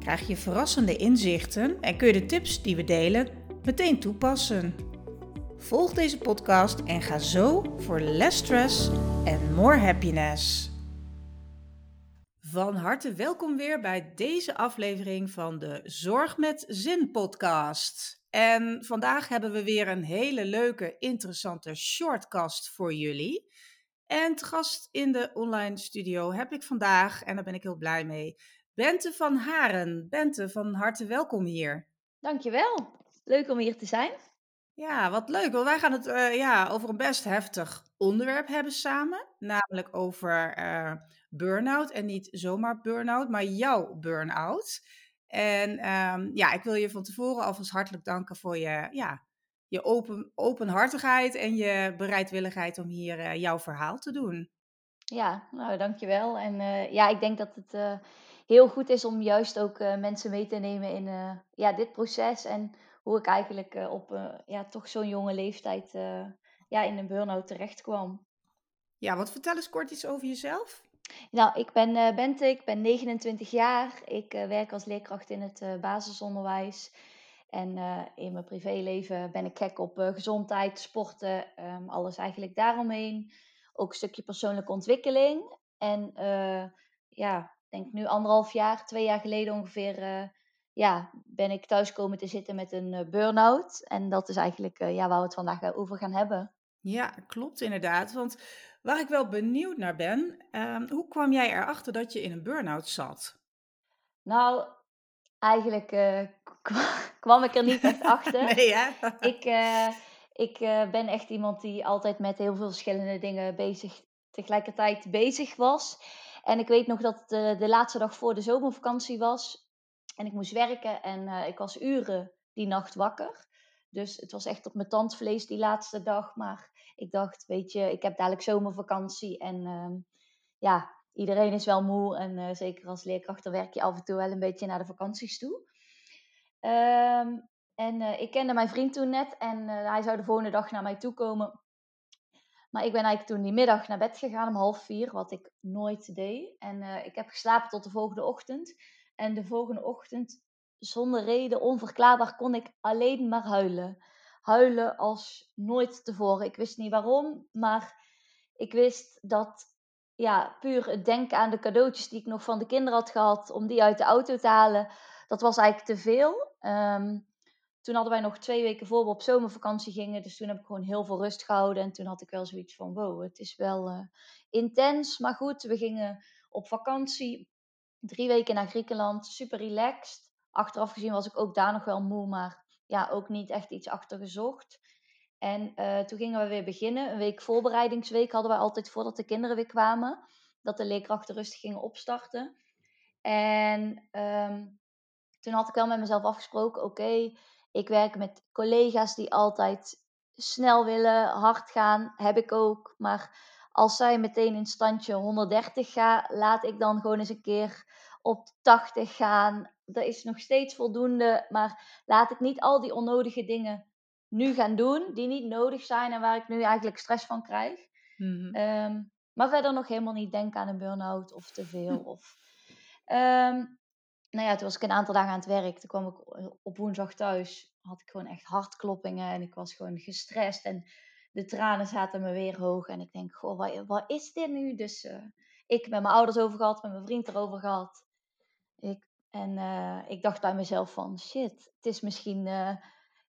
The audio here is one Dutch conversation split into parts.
krijg je verrassende inzichten en kun je de tips die we delen meteen toepassen. Volg deze podcast en ga zo voor less stress en more happiness. Van harte welkom weer bij deze aflevering van de Zorg met Zin podcast. En vandaag hebben we weer een hele leuke, interessante shortcast voor jullie. En te gast in de online studio heb ik vandaag, en daar ben ik heel blij mee, Bente van Haren. Bente, van harte welkom hier. Dankjewel. Leuk om hier te zijn. Ja, wat leuk. Want wij gaan het uh, ja, over een best heftig onderwerp hebben samen. Namelijk over uh, burn-out. En niet zomaar burn-out, maar jouw burn-out. En um, ja, ik wil je van tevoren alvast hartelijk danken voor je, ja, je open, openhartigheid en je bereidwilligheid om hier uh, jouw verhaal te doen. Ja, nou dankjewel. En ja, ik denk dat het heel goed is om juist ook uh, mensen mee te nemen in uh, ja, dit proces. En hoe ik eigenlijk uh, op ja, toch zo'n jonge leeftijd ja, in een burn-out terecht kwam. Ja, wat vertel eens kort iets over jezelf. Nou, ik ben Bente, ik ben 29 jaar. Ik werk als leerkracht in het basisonderwijs. En in mijn privéleven ben ik gek op gezondheid, sporten, um, alles eigenlijk daaromheen. Ook een stukje persoonlijke ontwikkeling. En ja, denk nu anderhalf jaar, twee jaar geleden ongeveer, uh, ja, ben ik thuis komen te zitten met een uh, burn-out. En dat is eigenlijk uh, ja, waar we het vandaag over gaan hebben. Ja, klopt inderdaad. Want waar ik wel benieuwd naar ben, ehm, hoe kwam jij erachter dat je in een burn-out zat? Nou, eigenlijk kwam ik er niet echt achter. nee, hè? ik, ik ben echt iemand die altijd met heel veel verschillende dingen bezig, tegelijkertijd bezig was. En ik weet nog dat het de, de laatste dag voor de zomervakantie was. En ik moest werken en uh, ik was uren die nacht wakker. Dus het was echt op mijn tandvlees die laatste dag. Maar ik dacht, weet je, ik heb dadelijk zomervakantie. En uh, ja, iedereen is wel moe. En uh, zeker als leerkracht, dan werk je af en toe wel een beetje naar de vakanties toe. Um, en ik kende mijn vriend toen net. En hij zou de volgende dag naar mij toe komen. Maar ik ben eigenlijk toen die middag naar bed gegaan om half vier, wat ik nooit deed. En uh, ik heb geslapen tot de volgende ochtend. En de volgende ochtend, zonder reden, onverklaarbaar, kon ik alleen maar huilen. Huilen als nooit tevoren. Ik wist niet waarom, maar ik wist dat ja, puur het denken aan de cadeautjes die ik nog van de kinderen had gehad, om die uit de auto te halen, dat was eigenlijk te veel. Um, toen hadden wij nog twee weken voor we op zomervakantie gingen. Dus toen heb ik gewoon heel veel rust gehouden. En toen had ik wel zoiets van: wow, het is wel uh, intens. Maar goed, we gingen op vakantie. Drie weken naar Griekenland. Super relaxed. Achteraf gezien was ik ook daar nog wel moe. Maar ja, ook niet echt iets achter gezocht. En uh, toen gingen we weer beginnen. Een week voorbereidingsweek hadden we altijd voordat de kinderen weer kwamen. Dat de leerkrachten rustig gingen opstarten. En um, toen had ik wel met mezelf afgesproken: oké. Ik werk met collega's die altijd snel willen, hard gaan. Heb ik ook. Maar als zij meteen in standje 130 gaan, laat ik dan gewoon eens een keer op 80 gaan. Dat is nog steeds voldoende. Maar laat ik niet al die onnodige dingen nu gaan doen, die niet nodig zijn en waar ik nu eigenlijk stress van krijg. Mm-hmm. Um, maar verder nog helemaal niet denken aan een burn-out of te veel. Of, um, nou ja, toen was ik een aantal dagen aan het werk. Toen kwam ik eh, op woensdag thuis. Had ik gewoon echt hartkloppingen en ik was gewoon gestrest. En de tranen zaten me weer hoog. En ik denk, goh, wat, wat is dit nu? Dus uh, ik met mijn ouders over gehad, met mijn vriend erover gehad. Ik, en uh, ik dacht bij mezelf van, shit, het is misschien, uh,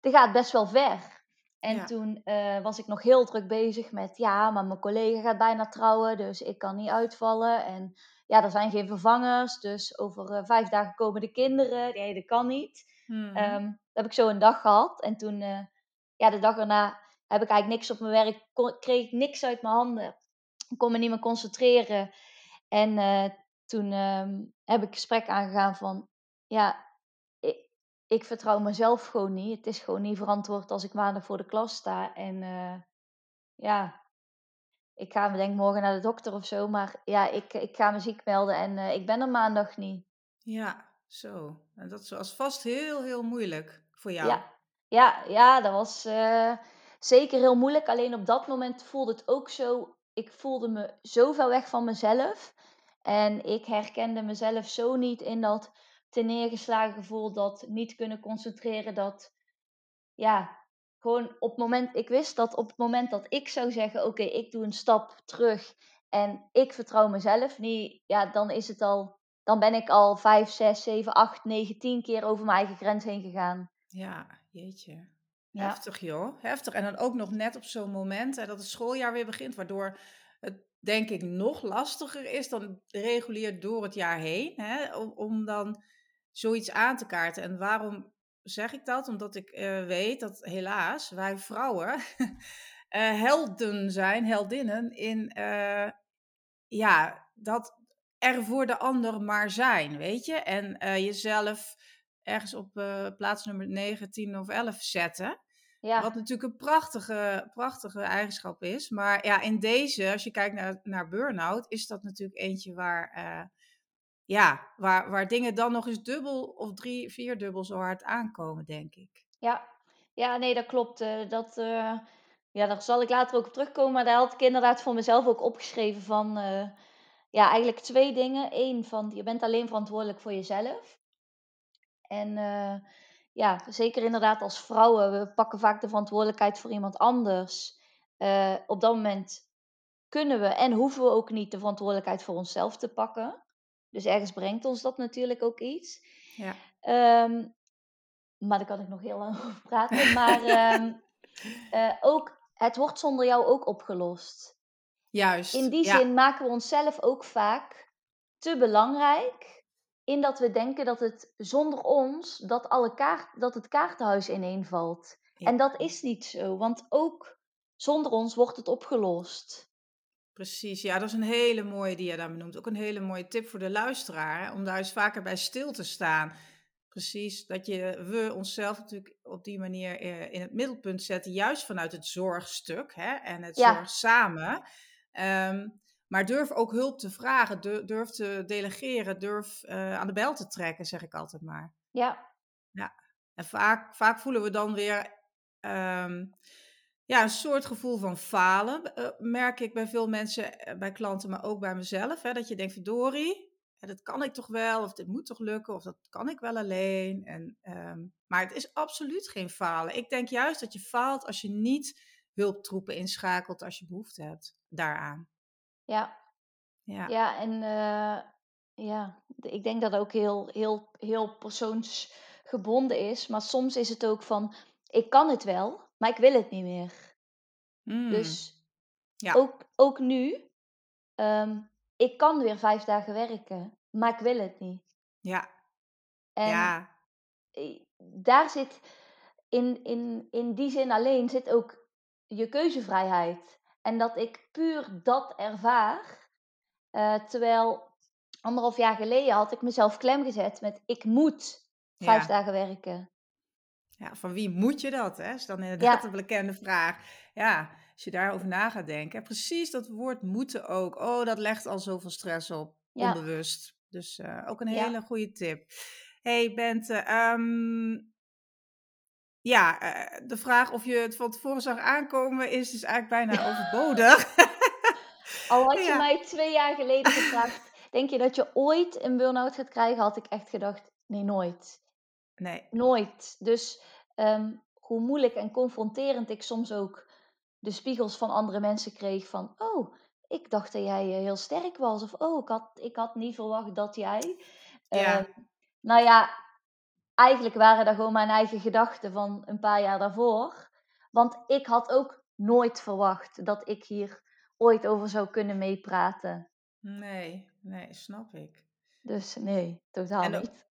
dit gaat best wel ver. En ja. toen was ik nog heel druk bezig met, ja, maar mijn collega gaat bijna trouwen, dus ik kan niet uitvallen. En ja, er zijn geen vervangers. Dus over uh, vijf dagen komen de kinderen. Nee, dat kan niet. Hmm. Um, dat heb ik zo een dag gehad. En toen, uh, ja, de dag erna heb ik eigenlijk niks op mijn werk. Kon, kreeg ik niks uit mijn handen. Ik kon me niet meer concentreren. En uh, toen um, heb ik gesprek aangegaan van, ja, ik, ik vertrouw mezelf gewoon niet. Het is gewoon niet verantwoord als ik maandag voor de klas sta. En uh, ja, ik ga denk morgen naar de dokter of zo. Maar ja, ik, ik ga me ziek melden en uh, ik ben er maandag niet. Ja, zo. En dat was vast heel, heel moeilijk voor jou. Ja, ja, ja dat was uh, zeker heel moeilijk. Alleen op dat moment voelde het ook zo. Ik voelde me zo ver weg van mezelf. En ik herkende mezelf zo niet in dat neergeslagen gevoel, dat niet kunnen concentreren, dat ja, gewoon op het moment, ik wist dat op het moment dat ik zou zeggen, oké, ik doe een stap terug en ik vertrouw mezelf niet, ja, dan is het al, dan ben ik al 5, 6, 7, 8, 9, 10 keer over mijn eigen grens heen gegaan. Ja, jeetje. Heftig joh, heftig. En dan ook nog net op zo'n moment hè, dat het schooljaar weer begint, waardoor het denk ik nog lastiger is dan regulier door het jaar heen. Hè, om, om dan zoiets aan te kaarten. En waarom zeg ik dat? Omdat ik uh, weet dat helaas wij vrouwen uh, helden zijn, heldinnen in uh, ja, dat er voor de ander maar zijn, weet je? En jezelf ergens op plaats nummer 9, 10 of 11 zetten. Ja. Wat natuurlijk een prachtige, prachtige eigenschap is. Maar ja, in deze, als je kijkt naar, naar burn-out, is dat natuurlijk eentje waar ja, waar, waar dingen dan nog eens dubbel of drie, vier dubbel zo hard aankomen, denk ik. Ja, ja nee, dat klopt. Uh, dat, uh, ja, daar zal ik later ook op terugkomen. Maar daar had ik inderdaad voor mezelf ook opgeschreven van... Uh, ja, eigenlijk twee dingen. Eén, van je bent alleen verantwoordelijk voor jezelf. En ja, zeker inderdaad als vrouwen, we pakken vaak de verantwoordelijkheid voor iemand anders. op dat moment kunnen we en hoeven we ook niet de verantwoordelijkheid voor onszelf te pakken. Dus ergens brengt ons dat natuurlijk ook iets. Ja. Um, maar daar kan ik nog heel lang over praten. Maar um, uh, ook, het wordt zonder jou ook opgelost. Juist. In die zin maken we onszelf ook vaak te belangrijk. In dat we denken dat het zonder ons, dat, alle kaart, dat het kaartenhuis ineenvalt. Ja. En dat is niet zo, want ook zonder ons wordt het opgelost. Precies, ja, dat is een hele mooie die je daar benoemt. Ook een hele mooie tip voor de luisteraar, hè, om daar eens vaker bij stil te staan. Precies, dat je, we onszelf natuurlijk op die manier eh, in het middelpunt zetten, juist vanuit het zorgstuk hè, en het ja. zorg samen. Um, maar durf ook hulp te vragen, durf te delegeren, durf uh, aan de bel te trekken, zeg ik altijd maar. Ja. Ja, en vaak, vaak voelen we dan weer um, ja, een soort gevoel van falen uh, merk ik bij veel mensen, eh, bij klanten, maar ook bij mezelf. Hè, dat je denkt, verdorie, dat kan ik toch wel, of dit moet toch lukken, of dat kan ik wel alleen. En, um, maar het is absoluut geen falen. Ik denk juist dat je faalt als je niet hulptroepen inschakelt als je behoefte hebt daaraan. Ja, ja, ja en uh, ja, ik denk dat het ook heel, heel, heel persoonsgebonden is. Maar soms is het ook van, ik kan het wel, maar ik wil het niet meer. Mm. Dus ja. ook, ook nu, um, ik kan weer vijf dagen werken, maar ik wil het niet. Ja. En ja. daar zit, in, in, in die zin alleen, zit ook je keuzevrijheid. En dat ik puur dat ervaar, uh, terwijl anderhalf jaar geleden had ik mezelf klem gezet met ik moet vijf dagen werken. Ja, van wie moet je dat? Hè? Is dan inderdaad een bekende vraag. Ja, als je daarover na gaat denken. Precies dat woord moeten ook. Oh, dat legt al zoveel stress op. Onbewust. Dus uh, ook een hele goede tip. hey Bente, um, ja, uh, de vraag of je het van tevoren zag aankomen is dus eigenlijk bijna overbodig. Al had je mij twee jaar geleden gevraagd, denk je dat je ooit een burn-out gaat krijgen, had ik echt gedacht, nee, nooit. Nee. Nooit. Dus um, hoe moeilijk en confronterend ik soms ook de spiegels van andere mensen kreeg van, oh, ik dacht dat jij eh, heel sterk was. Of, oh, ik had, ik had niet verwacht dat jij. Ja. Uh, nou ja, eigenlijk waren dat gewoon mijn eigen gedachten van een paar jaar daarvoor. Want ik had ook nooit verwacht dat ik hier ooit over zou kunnen meepraten. Nee, nee, snap ik. Dus nee, totaal en, niet.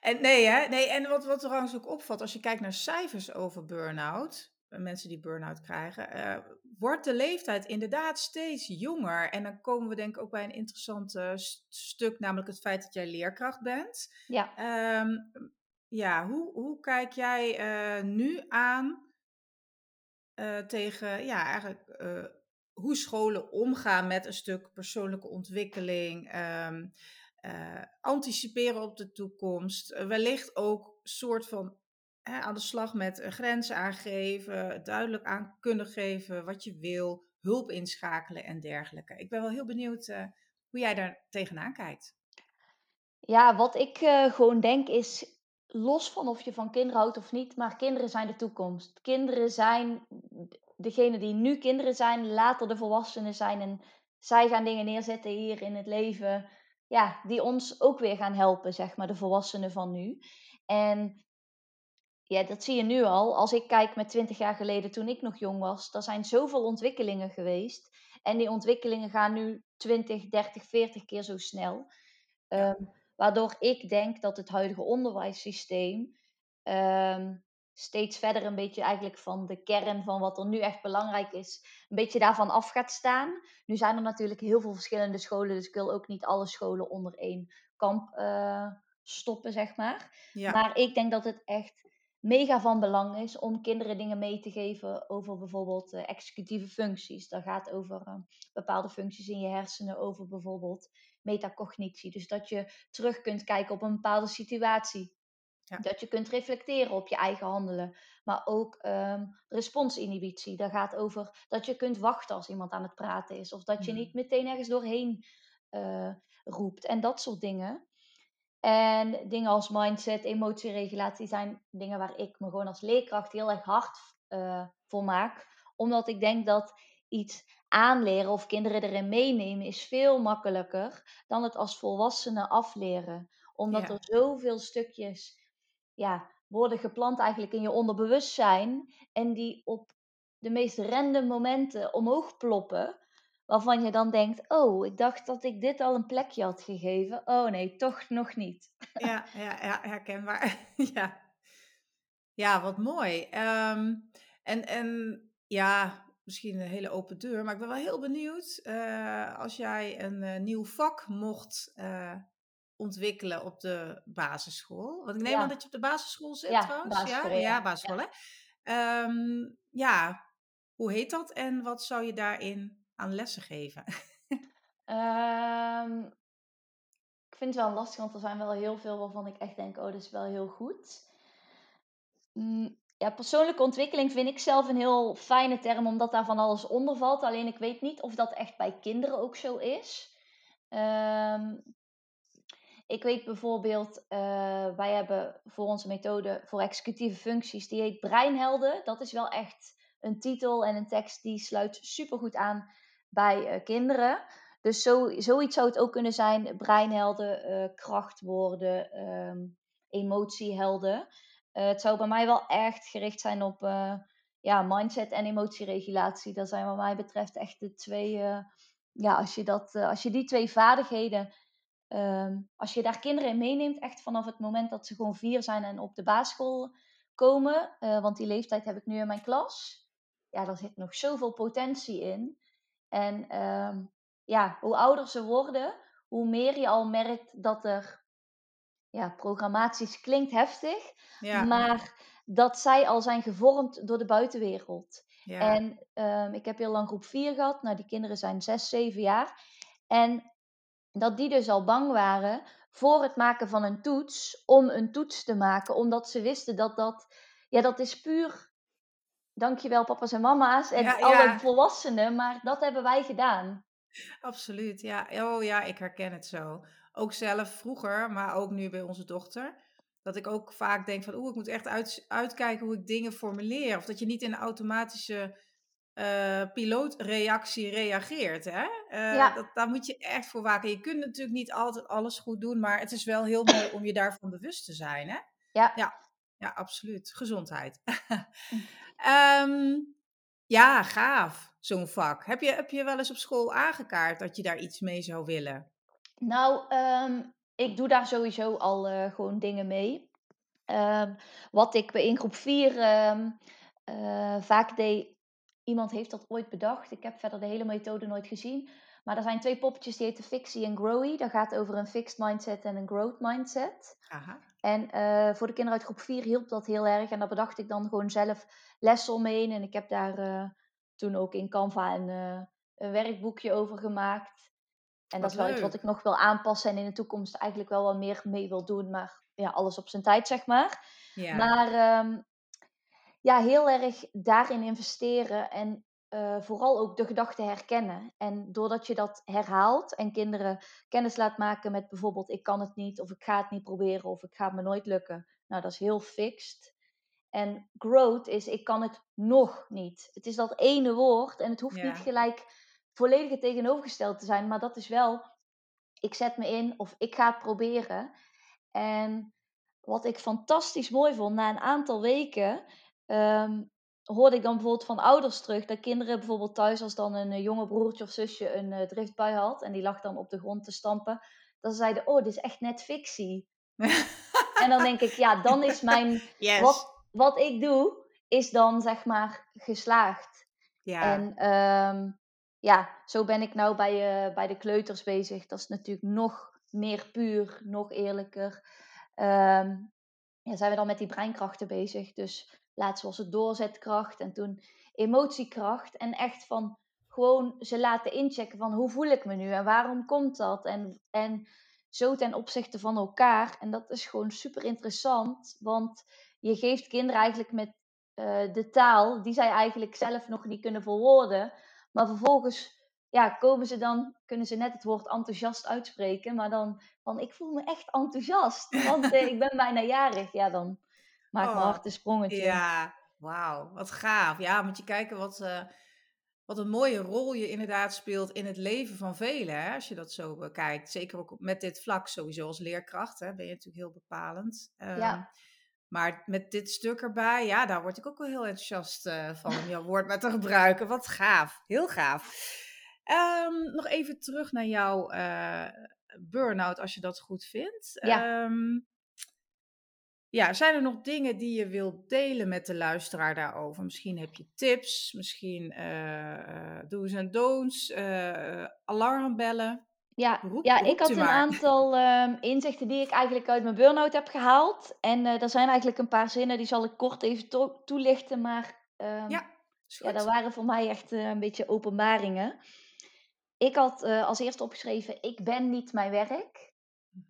En nee, hè? Nee, en wat, wat trouwens ook opvalt, als je kijkt naar cijfers over burn-out, eh, mensen die burn-out krijgen, uh, wordt de leeftijd inderdaad steeds jonger. En dan komen we denk ik ook bij een interessant uh, stuk, namelijk het feit dat jij leerkracht bent. Ja. Um, Ja, hoe, hoe kijk jij eh, nu aan eh, tegen, ja, eigenlijk eh, hoe scholen omgaan met een stuk persoonlijke ontwikkeling, ehm, eh, anticiperen op de toekomst, eh, wellicht ook soort van aan de slag met grenzen aangeven, duidelijk aan kunnen geven wat je wil, hulp inschakelen en dergelijke. Ik ben wel heel benieuwd eh, hoe jij daar tegenaan kijkt. Ja, wat ik gewoon denk is, los van of je van kinderen houdt of niet, maar kinderen zijn de toekomst. Kinderen zijn degene die nu kinderen zijn, later de volwassenen zijn. En zij gaan dingen neerzetten hier in het leven, ja, die ons ook weer gaan helpen, zeg maar, de volwassenen van nu. En ja, dat zie je nu al. Als ik kijk met 20 jaar geleden, toen ik nog jong was, er zijn zoveel ontwikkelingen geweest. En die ontwikkelingen gaan nu 20, 30, 40 keer zo snel. Ehm, waardoor ik denk dat het huidige onderwijssysteem ehm, steeds verder een beetje eigenlijk van de kern van wat er nu echt belangrijk is, een beetje daarvan af gaat staan. Nu zijn er natuurlijk heel veel verschillende scholen, dus ik wil ook niet alle scholen onder één kamp eh, stoppen, zeg maar. ja, Maar ik denk dat het echt mega van belang is om kinderen dingen mee te geven over bijvoorbeeld eh, executieve functies. Dat gaat over eh, bepaalde functies in je hersenen, over bijvoorbeeld metacognitie. Dus dat je terug kunt kijken op een bepaalde situatie. Ja. Dat je kunt reflecteren op je eigen handelen. Maar ook ehm, responsinhibitie. Dat gaat over dat je kunt wachten als iemand aan het praten is. Of dat je Mhm. niet meteen ergens doorheen eh, roept. En dat soort dingen. En dingen als mindset, emotieregulatie zijn dingen waar ik me gewoon als leerkracht heel erg hard eh, voor maak. Omdat ik denk dat iets aanleren of kinderen erin meenemen is veel makkelijker dan het als volwassene afleren. Omdat er zoveel stukjes ja, worden geplant eigenlijk in je onderbewustzijn en die op de meest random momenten omhoog ploppen. Waarvan je dan denkt: Oh, ik dacht dat ik dit al een plekje had gegeven. Oh nee, toch nog niet. ja, ja, ja, herkenbaar. Ja. Ja, wat mooi. Ehm, en, en ja, misschien een hele open deur, maar ik ben wel heel benieuwd eh, als jij een eh, nieuw vak mocht eh, ontwikkelen op de basisschool. Want ik neem aan dat je op de basisschool zit ja, trouwens. Ja, basisschool, ja. ja, ja. basisschool hè. Ehm, ja, hoe heet dat en wat zou je daarin aan lessen geven? Ehm, ik vind het wel lastig, want er zijn wel heel veel waarvan ik echt denk: Oh, dat is wel heel goed. Mm, ja, persoonlijke ontwikkeling vind ik zelf een heel fijne term, omdat daar van alles onder valt. Alleen ik weet niet of dat echt bij kinderen ook zo is. Ehm, ik weet bijvoorbeeld, eh, wij hebben voor onze methode voor executieve functies, die heet Breinhelden. Dat is wel echt een titel en een tekst die sluit supergoed aan bij eh, kinderen. Dus zo, zoiets zou het ook kunnen zijn: breinhelden, eh, krachtwoorden, ehm, emotiehelden. Eh, het zou bij mij wel echt gericht zijn op ja, mindset en emotieregulatie. Dat zijn wat mij betreft echt de twee. ja, als je, dat, als je die twee vaardigheden Ehm, als je daar kinderen in meeneemt, echt vanaf het moment dat ze gewoon vier zijn en op de basisschool komen, eh, want die leeftijd heb ik nu in mijn klas, ja, daar zit nog zoveel potentie in. En ehm, ja, hoe ouder ze worden, hoe meer je al merkt dat er, ja, programmaties klinkt heftig, Ja, maar dat zij al zijn gevormd door de buitenwereld. ja, En ehm, ik heb heel lang groep 4 gehad. Nou, die kinderen zijn 6, 7 jaar. En dat die dus al bang waren voor het maken van een toets, om een toets te maken, omdat ze wisten dat dat, ja, dat is puur, dankjewel papa's en mama's en ja, alle ja. volwassenen, maar dat hebben wij gedaan. Absoluut, ja. Oh ja, ik herken het zo. Ook zelf vroeger, maar ook nu bij onze dochter. Dat ik ook vaak denk van, oeh, ik moet echt uit, uitkijken hoe ik dingen formuleer. Of dat je niet in een automatische eh, pilootreactie reageert. Hè? Eh, Ja, dat, daar moet je echt voor waken. Je kunt natuurlijk niet altijd alles goed doen, maar het is wel heel mooi om je daarvan bewust te zijn. Hè? ja. Ja, ja, absoluut. Gezondheid. Ehm, ja, gaaf, zo'n vak. Heb je, heb je wel eens op school aangekaart dat je daar iets mee zou willen? Nou, ehm, ik doe daar sowieso al eh, gewoon dingen mee. Ehm, wat ik in groep 4 ehm, eh, vaak deed, iemand heeft dat ooit bedacht. Ik heb verder de hele methode nooit gezien. Maar er zijn twee poppetjes die heten Fixie en Growy. Dat gaat over een fixed mindset en een growth mindset. Aha. En eh, voor de kinderen uit groep 4 hielp dat heel erg. En daar bedacht ik dan gewoon zelf lessen omheen. En ik heb daar eh, toen ook in Canva een, uh, een werkboekje over gemaakt. En dat is wel iets wat ik nog wil aanpassen en in de toekomst eigenlijk wel wat meer mee wil doen. Maar ja, alles op zijn tijd, zeg maar. Ja. Maar ehm, ja, heel erg daarin investeren en uh, vooral ook de gedachten herkennen. En doordat je dat herhaalt en kinderen kennis laat maken met bijvoorbeeld ik kan het niet of ik ga het niet proberen of ik ga het me nooit lukken. Nou, dat is heel fixed. En growth is ik kan het nog niet. Het is dat ene woord en het hoeft niet gelijk volledig tegenovergesteld te zijn, maar dat is wel ik zet me in of ik ga het proberen. En wat ik fantastisch mooi vond na een aantal weken um, hoorde ik dan bijvoorbeeld van ouders terug dat kinderen bijvoorbeeld thuis, als dan een eh, jonge broertje of zusje een uh, driftbui had en die lag dan op de grond te stampen, dat ze zeiden: Oh, dit is echt net fictie. en dan denk ik: Ja, dan is mijn. Yes. Wat, wat ik doe, is dan zeg maar geslaagd. Ja. En um, ja, zo ben ik nou bij, uh, bij de kleuters bezig. Dat is natuurlijk nog meer puur, nog eerlijker. Um, ja, zijn we dan met die breinkrachten bezig. Dus Laatst was het doorzetkracht en toen emotiekracht. En echt van gewoon ze laten inchecken van hoe voel ik me nu en waarom komt dat? En, en zo ten opzichte van elkaar. En dat is gewoon super interessant, want je geeft kinderen eigenlijk met uh, de taal die zij eigenlijk zelf nog niet kunnen verwoorden. Maar vervolgens ja, komen ze dan, kunnen ze net het woord enthousiast uitspreken, maar dan van ik voel me echt enthousiast, want eh, ik ben bijna jarig. Ja, dan maak oh, mijn hart een sprongetje. Ja, wauw, wat gaaf. Ja, moet je kijken wat, uh, wat een mooie rol je inderdaad speelt in het leven van velen. Hè? Als je dat zo bekijkt. Zeker ook met dit vlak sowieso als leerkracht hè, ben je natuurlijk heel bepalend. Um, ja. Maar met dit stuk erbij, ja, daar word ik ook wel heel enthousiast uh, van om jouw woord maar te gebruiken. Wat gaaf, heel gaaf. Um, nog even terug naar jouw uh, burn-out, als je dat goed vindt. Ja. Um, ja, zijn er nog dingen die je wilt delen met de luisteraar daarover? Misschien heb je tips, misschien uh, do's en don'ts, uh, alarmbellen. Ja, ja ik had een aantal um, inzichten die ik eigenlijk uit mijn burn-out heb gehaald. En uh, er zijn eigenlijk een paar zinnen, die zal ik kort even to toelichten. Maar um, ja, ja, dat waren voor mij echt een beetje openbaringen. Ik had als eerste opgeschreven, ik ben niet mijn werk.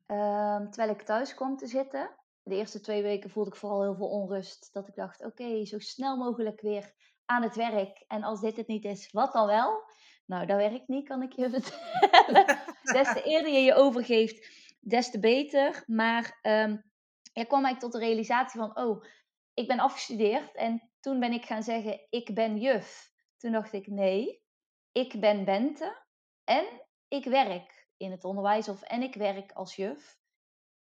Um, terwijl ik thuis kwam te zitten de eerste twee weken voelde ik vooral heel veel onrust. Dat ik dacht, oké, zo snel mogelijk weer aan het werk. En als dit het niet is, wat dan wel? Nou, dat werkt niet, kan ik je vertellen. des te eerder je je overgeeft, des te beter. Maar um, er kwam ik tot de realisatie van, oh, ik ben afgestudeerd. En toen ben ik gaan zeggen, ik ben juf. Toen dacht ik, nee, ik ben Bente en ik werk in het onderwijs of en ik werk als juf.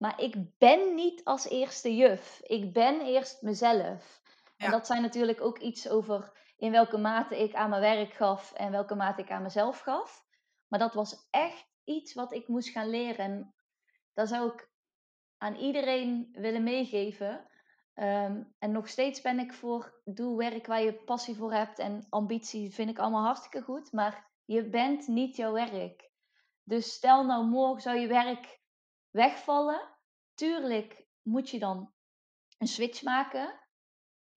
Maar ik ben niet als eerste juf. Ik ben eerst mezelf. En dat zijn natuurlijk ook iets over in welke mate ik aan mijn werk gaf en welke mate ik aan mezelf gaf. Maar dat was echt iets wat ik moest gaan leren. En dat zou ik aan iedereen willen meegeven. Ehm, en nog steeds ben ik voor doe werk waar je passie voor hebt en ambitie vind ik allemaal hartstikke goed. Maar je bent niet jouw werk. Dus stel nou morgen zou je werk wegvallen. Tuurlijk moet je dan een switch maken.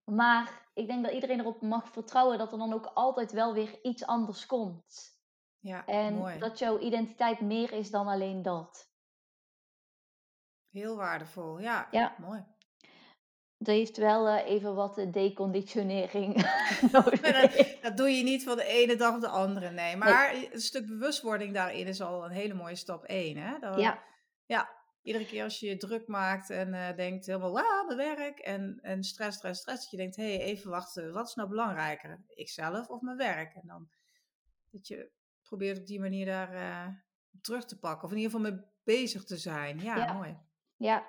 Maar ik denk dat iedereen erop mag vertrouwen dat er dan ook altijd wel weer iets anders komt. Ja, en dat jouw identiteit meer is dan alleen dat. Heel waardevol, ja. ja. Mooi. Dat heeft wel uh, even wat deconditionering nodig. dat, dat, doe je niet van de ene dag op de andere, nee. Maar nee. een stuk bewustwording daarin is al een hele mooie stap één. Hè? Dat, ja. Ja, iedere keer als je je druk maakt en uh, denkt helemaal, wauw, mijn werk en, en stress, stress, stress, dat je denkt, hé, hey, even wachten, wat is nou belangrijker, ikzelf of mijn werk? En dan dat je probeert op die manier daar uh, terug te pakken, of in ieder geval mee bezig te zijn. Ja, mooi. Ja,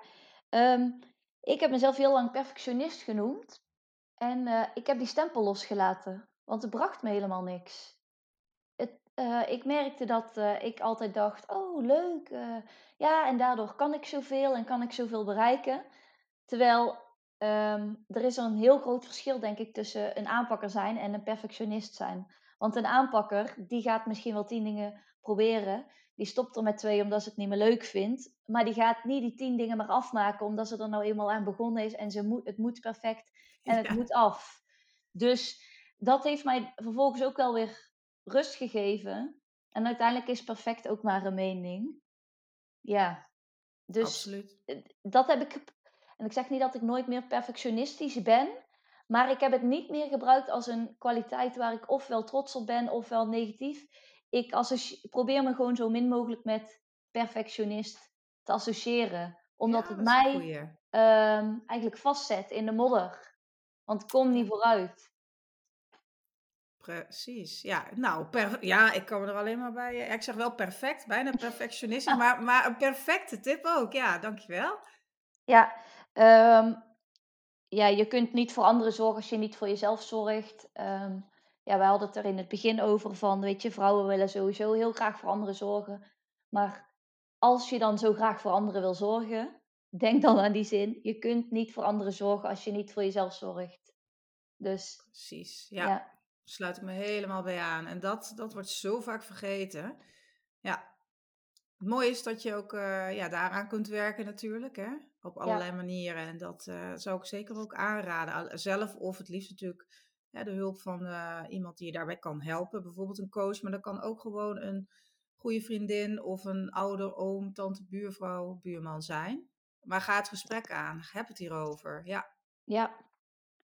um, ik heb mezelf heel lang perfectionist genoemd en uh, ik heb die stempel losgelaten, want het bracht me helemaal niks. Uh, ik merkte dat uh, ik altijd dacht: oh leuk, uh, ja, en daardoor kan ik zoveel en kan ik zoveel bereiken. Terwijl um, er is een heel groot verschil, denk ik, tussen een aanpakker zijn en een perfectionist zijn. Want een aanpakker, die gaat misschien wel tien dingen proberen. Die stopt er met twee omdat ze het niet meer leuk vindt. Maar die gaat niet die tien dingen maar afmaken omdat ze er nou eenmaal aan begonnen is. En ze moet, het moet perfect en het moet af. Dus dat heeft mij vervolgens ook wel weer rust gegeven. En uiteindelijk is perfect ook maar een mening. Ja, dus Absoluut. dat heb ik. En ik zeg niet dat ik nooit meer perfectionistisch ben. Maar ik heb het niet meer gebruikt als een kwaliteit waar ik ofwel trots op ben ofwel negatief. Ik probeer me gewoon zo min mogelijk met perfectionist te associëren. Omdat het mij um, eigenlijk vastzet in de modder. Want ik kom niet vooruit. Precies, ja. Nou, per, ja, ik kan er alleen maar bij. Ik zeg wel perfect, bijna perfectionistisch, maar, maar een perfecte tip ook. Ja, dankjewel. Ja, um, ja, je kunt niet voor anderen zorgen als je niet voor jezelf zorgt. Um, ja, we hadden het er in het begin over van, weet je, vrouwen willen sowieso heel graag voor anderen zorgen. Maar als je dan zo graag voor anderen wil zorgen, denk dan aan die zin. Je kunt niet voor anderen zorgen als je niet voor jezelf zorgt. Dus. Precies, ja. ja. Sluit ik me helemaal bij aan. En dat, dat wordt zo vaak vergeten. Ja. Het mooie is dat je ook uh, ja, daaraan kunt werken natuurlijk. Hè? Op allerlei manieren. En dat uh, zou ik zeker ook aanraden. Zelf of het liefst natuurlijk ja, de hulp van uh, iemand die je daarbij kan helpen. Bijvoorbeeld een coach. Maar dat kan ook gewoon een goede vriendin of een ouder, oom, tante, buurvrouw, buurman zijn. Maar ga het gesprek aan. Heb het hierover. Ja. Ja.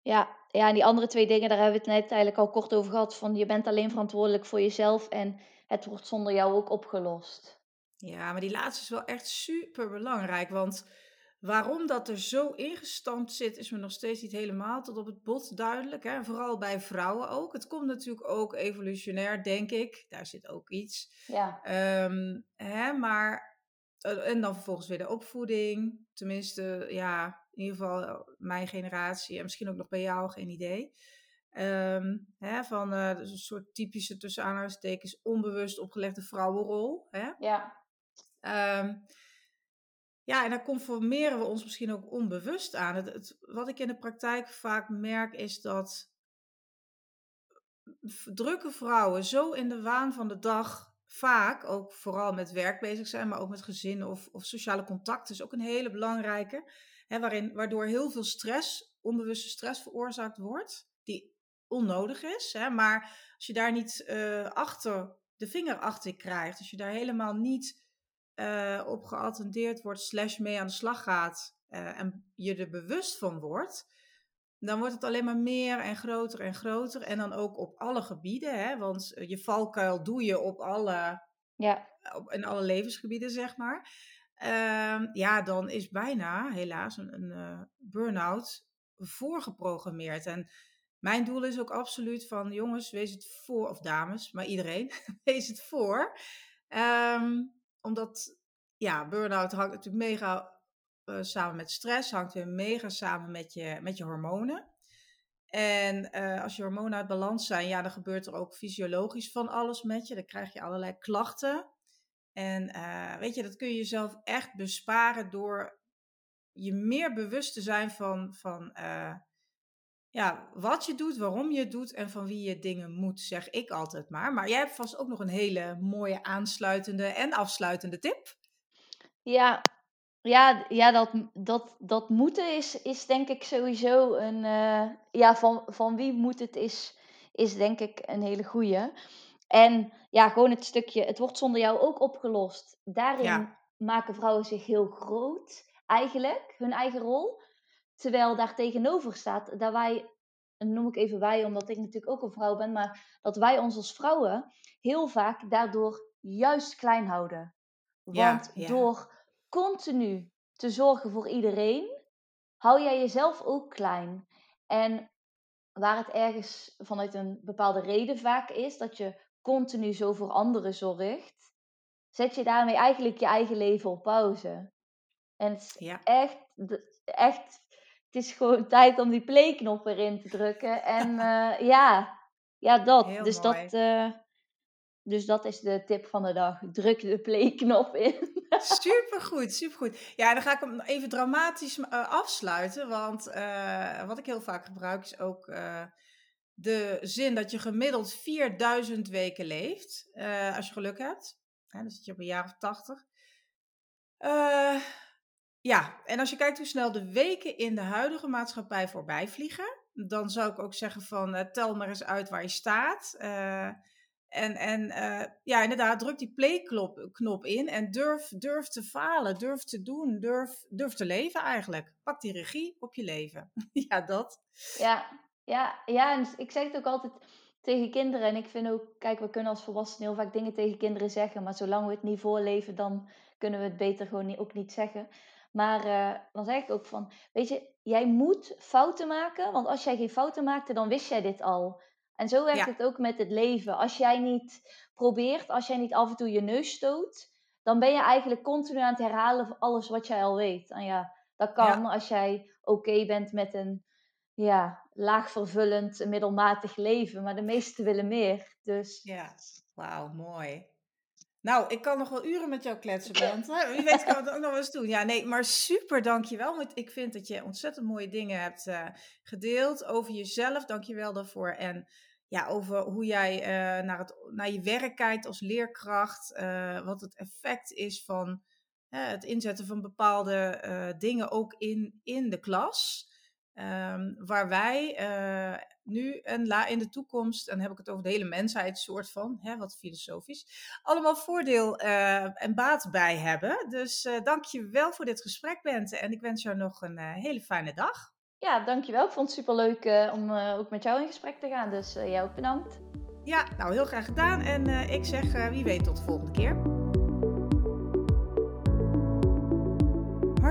Ja, ja, en die andere twee dingen, daar hebben we het net eigenlijk al kort over gehad. Van je bent alleen verantwoordelijk voor jezelf en het wordt zonder jou ook opgelost. Ja, maar die laatste is wel echt super belangrijk. Want waarom dat er zo ingestampt zit, is me nog steeds niet helemaal tot op het bot duidelijk. Hè? Vooral bij vrouwen ook. Het komt natuurlijk ook evolutionair, denk ik. Daar zit ook iets. Ja. Um, hè, maar, eh, en dan vervolgens weer de opvoeding. Tenminste, ja, in ieder geval eh, mijn generatie en misschien ook nog bij jou, geen idee. Ehm, hè, van uh, dus een soort typische tussen aanhalingstekens onbewust opgelegde vrouwenrol. Hè? Ja. Um, ja, en daar conformeren we ons misschien ook onbewust aan. Het, wat ik in de praktijk vaak merk is dat drukke vrouwen zo in de waan van de dag vaak ook vooral met werk bezig zijn, maar ook met gezin of, of sociale contacten is ook een hele belangrijke. Hè, waarin, waardoor heel veel stress, onbewuste stress veroorzaakt wordt, die onnodig is. Hè, maar als je daar niet uh, achter de vinger achter krijgt, als je daar helemaal niet uh, op geattendeerd wordt, slash mee aan de slag gaat uh, en je er bewust van wordt, dan wordt het alleen maar meer en groter en groter. En dan ook op alle gebieden, hè, want je valkuil doe je op alle, ja. op, in alle levensgebieden, zeg maar. Uh, ja, dan is bijna helaas een, een uh, burn-out voorgeprogrammeerd. En mijn doel is ook absoluut van jongens, wees het voor, of dames, maar iedereen, wees het voor. Um, omdat, ja, burn-out hangt natuurlijk mega uh, samen met stress, hangt weer mega samen met je, met je hormonen. En uh, als je hormonen uit balans zijn, ja, dan gebeurt er ook fysiologisch van alles met je. Dan krijg je allerlei klachten. En uh, weet je, dat kun je jezelf echt besparen door je meer bewust te zijn van, van uh, ja, wat je doet, waarom je het doet en van wie je dingen moet, zeg ik altijd maar. Maar jij hebt vast ook nog een hele mooie aansluitende en afsluitende tip. Ja, ja, ja dat, dat, dat moeten is, is denk ik sowieso een. Uh, ja, van, van wie moet het is, is denk ik een hele goeie. En ja, gewoon het stukje, het wordt zonder jou ook opgelost. Daarin maken vrouwen zich heel groot, eigenlijk, hun eigen rol. Terwijl daar tegenover staat dat wij, en noem ik even wij, omdat ik natuurlijk ook een vrouw ben, maar dat wij ons als vrouwen heel vaak daardoor juist klein houden. Want door continu te zorgen voor iedereen, hou jij jezelf ook klein. En waar het ergens vanuit een bepaalde reden vaak is, dat je continu zo voor anderen zorgt, zet je daarmee eigenlijk je eigen leven op pauze. En het is echt, echt, het is gewoon tijd om die playknop erin te drukken. En uh, ja, ja, dat. Heel dus mooi. dat. Uh, dus dat is de tip van de dag. Druk de playknop in. supergoed, supergoed. Ja, dan ga ik hem even dramatisch uh, afsluiten. Want wat ik heel vaak gebruik is ook de zin dat je gemiddeld 4000 weken leeft, uh, als je geluk hebt. Dan zit je op een jaar of 80. Uh, ja, en als je kijkt hoe snel de weken in de huidige maatschappij voorbij vliegen, dan zou ik ook zeggen van uh, tel maar eens uit waar je staat. En en ja, inderdaad, druk die play-knop in en durf, durf te falen, durf te doen, durf, durf te leven eigenlijk. Pak die regie op je leven. ja, dat. Ja, ja, ja, en ik zeg het ook altijd tegen kinderen. En ik vind ook, kijk, we kunnen als volwassenen heel vaak dingen tegen kinderen zeggen, maar zolang we het niet voorleven, dan kunnen we het beter gewoon niet, ook niet zeggen. Maar uh, dan zeg ik ook van, weet je, jij moet fouten maken, want als jij geen fouten maakte, dan wist jij dit al. En zo werkt het ook met het leven. Als jij niet probeert, als jij niet af en toe je neus stoot, dan ben je eigenlijk continu aan het herhalen van alles wat jij al weet. En ja, dat kan als jij oké bent met een ja, laag vervullend, middelmatig leven. Maar de meesten willen meer. Dus... Ja, wauw, mooi. Nou, ik kan nog wel uren met jou kletsen, Bent. Wie weet kan het ook nog eens doen. Ja, nee, maar super, dankjewel. Want ik vind dat je ontzettend mooie dingen hebt uh, gedeeld over jezelf. Dankjewel daarvoor. En ja, over hoe jij uh, naar, het, naar je werk kijkt als leerkracht. Wat het effect is van het inzetten van bepaalde dingen ook in, in de klas. Um, waar wij uh, nu en la in de toekomst, en dan heb ik het over de hele mensheid, soort van, hè, wat filosofisch, allemaal voordeel uh, en baat bij hebben. Dus uh, dank je wel voor dit gesprek, Bente. En ik wens jou nog een hele fijne dag. Ja, dankjewel. Ik vond het superleuk om ook met jou in gesprek te gaan. Dus jij ook bedankt. Ja, nou heel graag gedaan. En ik zeg wie weet tot de volgende keer.